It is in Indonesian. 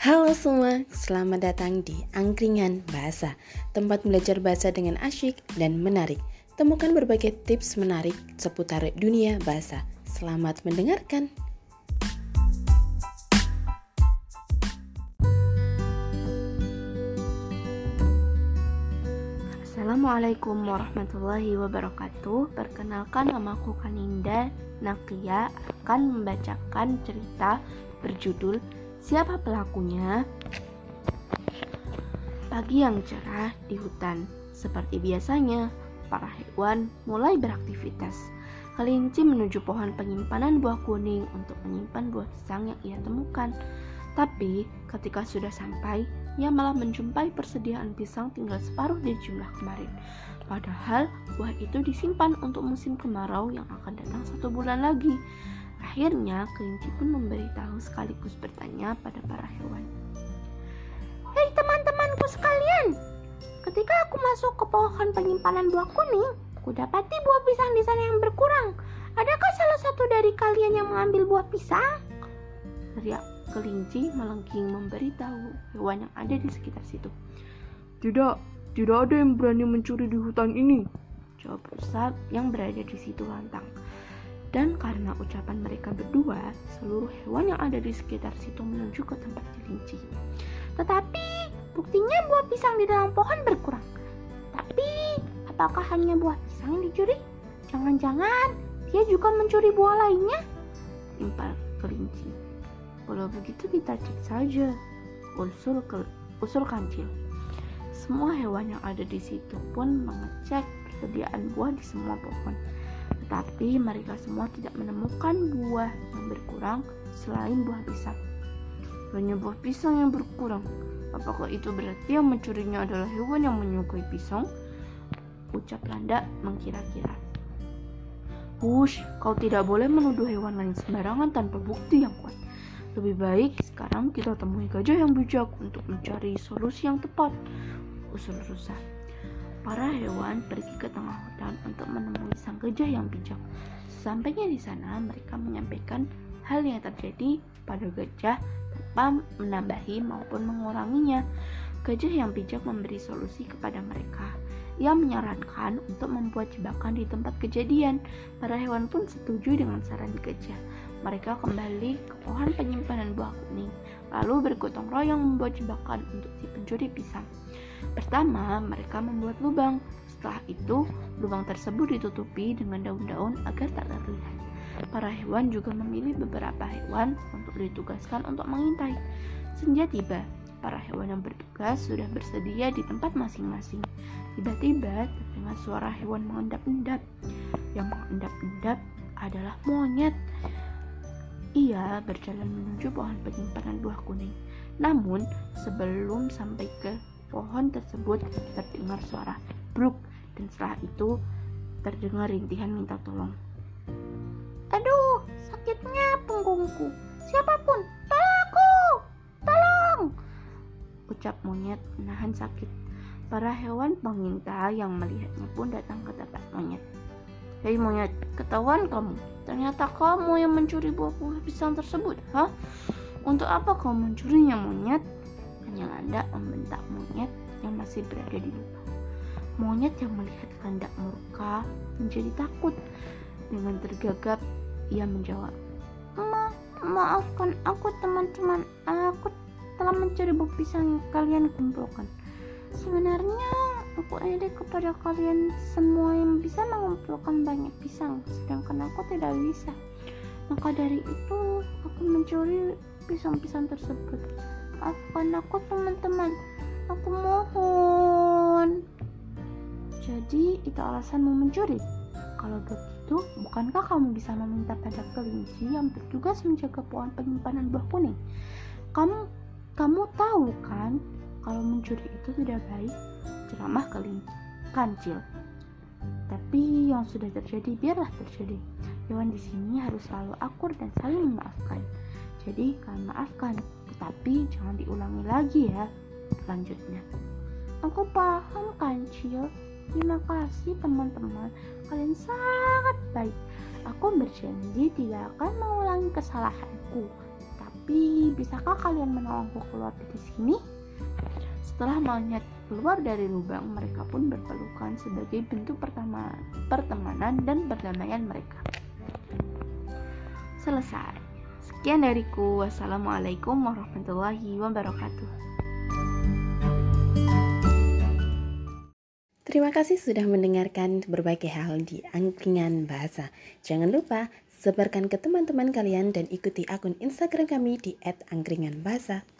Halo semua, selamat datang di Angkringan Bahasa, tempat belajar bahasa dengan asyik dan menarik. Temukan berbagai tips menarik seputar dunia bahasa. Selamat mendengarkan. Assalamualaikum warahmatullahi wabarakatuh Perkenalkan namaku Kaninda Nakia akan membacakan cerita berjudul Siapa pelakunya? Pagi yang cerah di hutan. Seperti biasanya, para hewan mulai beraktivitas. Kelinci menuju pohon penyimpanan buah kuning untuk menyimpan buah pisang yang ia temukan. Tapi ketika sudah sampai, ia malah menjumpai persediaan pisang tinggal separuh dari jumlah kemarin. Padahal buah itu disimpan untuk musim kemarau yang akan datang satu bulan lagi. Akhirnya, kelinci pun memberitahu sekaligus bertanya pada para hewan. Hei teman-temanku sekalian, ketika aku masuk ke pohon penyimpanan buah kuning, aku dapati buah pisang di sana yang berkurang. Adakah salah satu dari kalian yang mengambil buah pisang? Teriak kelinci melengking memberitahu hewan yang ada di sekitar situ. Tidak, tidak ada yang berani mencuri di hutan ini. Jawab rusa yang berada di situ lantang. Dan karena ucapan mereka berdua, seluruh hewan yang ada di sekitar situ menuju ke tempat kelinci. Tetapi buktinya buah pisang di dalam pohon berkurang. Tapi apakah hanya buah pisang yang dicuri? Jangan-jangan dia juga mencuri buah lainnya? Impar kelinci. Kalau begitu kita cek saja. Usul ke usul kancil. Semua hewan yang ada di situ pun mengecek persediaan buah di semua pohon tetapi mereka semua tidak menemukan buah yang berkurang selain buah pisang. Hanya buah pisang yang berkurang. Apakah itu berarti yang mencurinya adalah hewan yang menyukai pisang? Ucap Landa mengkira-kira. Hush, kau tidak boleh menuduh hewan lain sembarangan tanpa bukti yang kuat. Lebih baik sekarang kita temui gajah yang bijak untuk mencari solusi yang tepat. Usul rusa. Para hewan pergi ke tengah hutan untuk menemui sang gajah yang bijak. Sampainya di sana, mereka menyampaikan hal yang terjadi pada gajah tanpa menambahi maupun menguranginya. Gajah yang bijak memberi solusi kepada mereka. Ia menyarankan untuk membuat jebakan di tempat kejadian. Para hewan pun setuju dengan saran gajah. Mereka kembali ke pohon penyimpanan buah kuning, lalu bergotong royong membuat jebakan untuk si pencuri pisang. Pertama, mereka membuat lubang. Setelah itu, lubang tersebut ditutupi dengan daun-daun agar tak terlihat. Para hewan juga memilih beberapa hewan untuk ditugaskan untuk mengintai. Senja tiba, para hewan yang bertugas sudah bersedia di tempat masing-masing. Tiba-tiba terdengar suara hewan mengendap-endap. Yang mengendap-endap adalah monyet. Ia berjalan menuju pohon penyimpanan buah kuning. Namun, sebelum sampai ke pohon tersebut terdengar suara bruk dan setelah itu terdengar rintihan minta tolong. Aduh, sakitnya punggungku. Siapa pun, tolong aku! Tolong! Ucap monyet menahan sakit. Para hewan pengintai yang melihatnya pun datang ke tempat monyet. Hei monyet, ketahuan kamu. Ternyata kamu yang mencuri buah-buah pisang tersebut, hah? Untuk apa kamu mencurinya monyet? hanya Landa membentak monyet yang masih berada di lubang. Monyet yang melihat Landa murka menjadi takut. Dengan tergagap, ia menjawab, Ma maafkan aku teman-teman, aku telah mencuri buah pisang yang kalian kumpulkan. Sebenarnya aku iri kepada kalian semua yang bisa mengumpulkan banyak pisang, sedangkan aku tidak bisa. Maka dari itu, aku mencuri pisang-pisang tersebut. Maafkan aku teman-teman. Aku mohon. Jadi itu alasanmu mencuri. Kalau begitu, bukankah kamu bisa meminta pada kelinci yang bertugas menjaga pohon penyimpanan buah kuning? Kamu kamu tahu kan kalau mencuri itu tidak baik? Ceramah kelinci. Kancil. Tapi yang sudah terjadi biarlah terjadi. Hewan di sini harus selalu akur dan saling memaafkan. Jadi kalian maafkan, tetapi jangan diulangi lagi ya. Selanjutnya, aku paham kancil. Terima kasih teman-teman, kalian sangat baik. Aku berjanji tidak akan mengulangi kesalahanku. Tapi bisakah kalian menolongku keluar dari sini? Setelah monyet keluar dari lubang, mereka pun berpelukan sebagai bentuk pertama pertemanan dan perdamaian mereka. Selesai. Sekian dariku. Wassalamualaikum warahmatullahi wabarakatuh. Terima kasih sudah mendengarkan berbagai hal di angkringan bahasa. Jangan lupa sebarkan ke teman-teman kalian dan ikuti akun Instagram kami di @angkringanbahasa.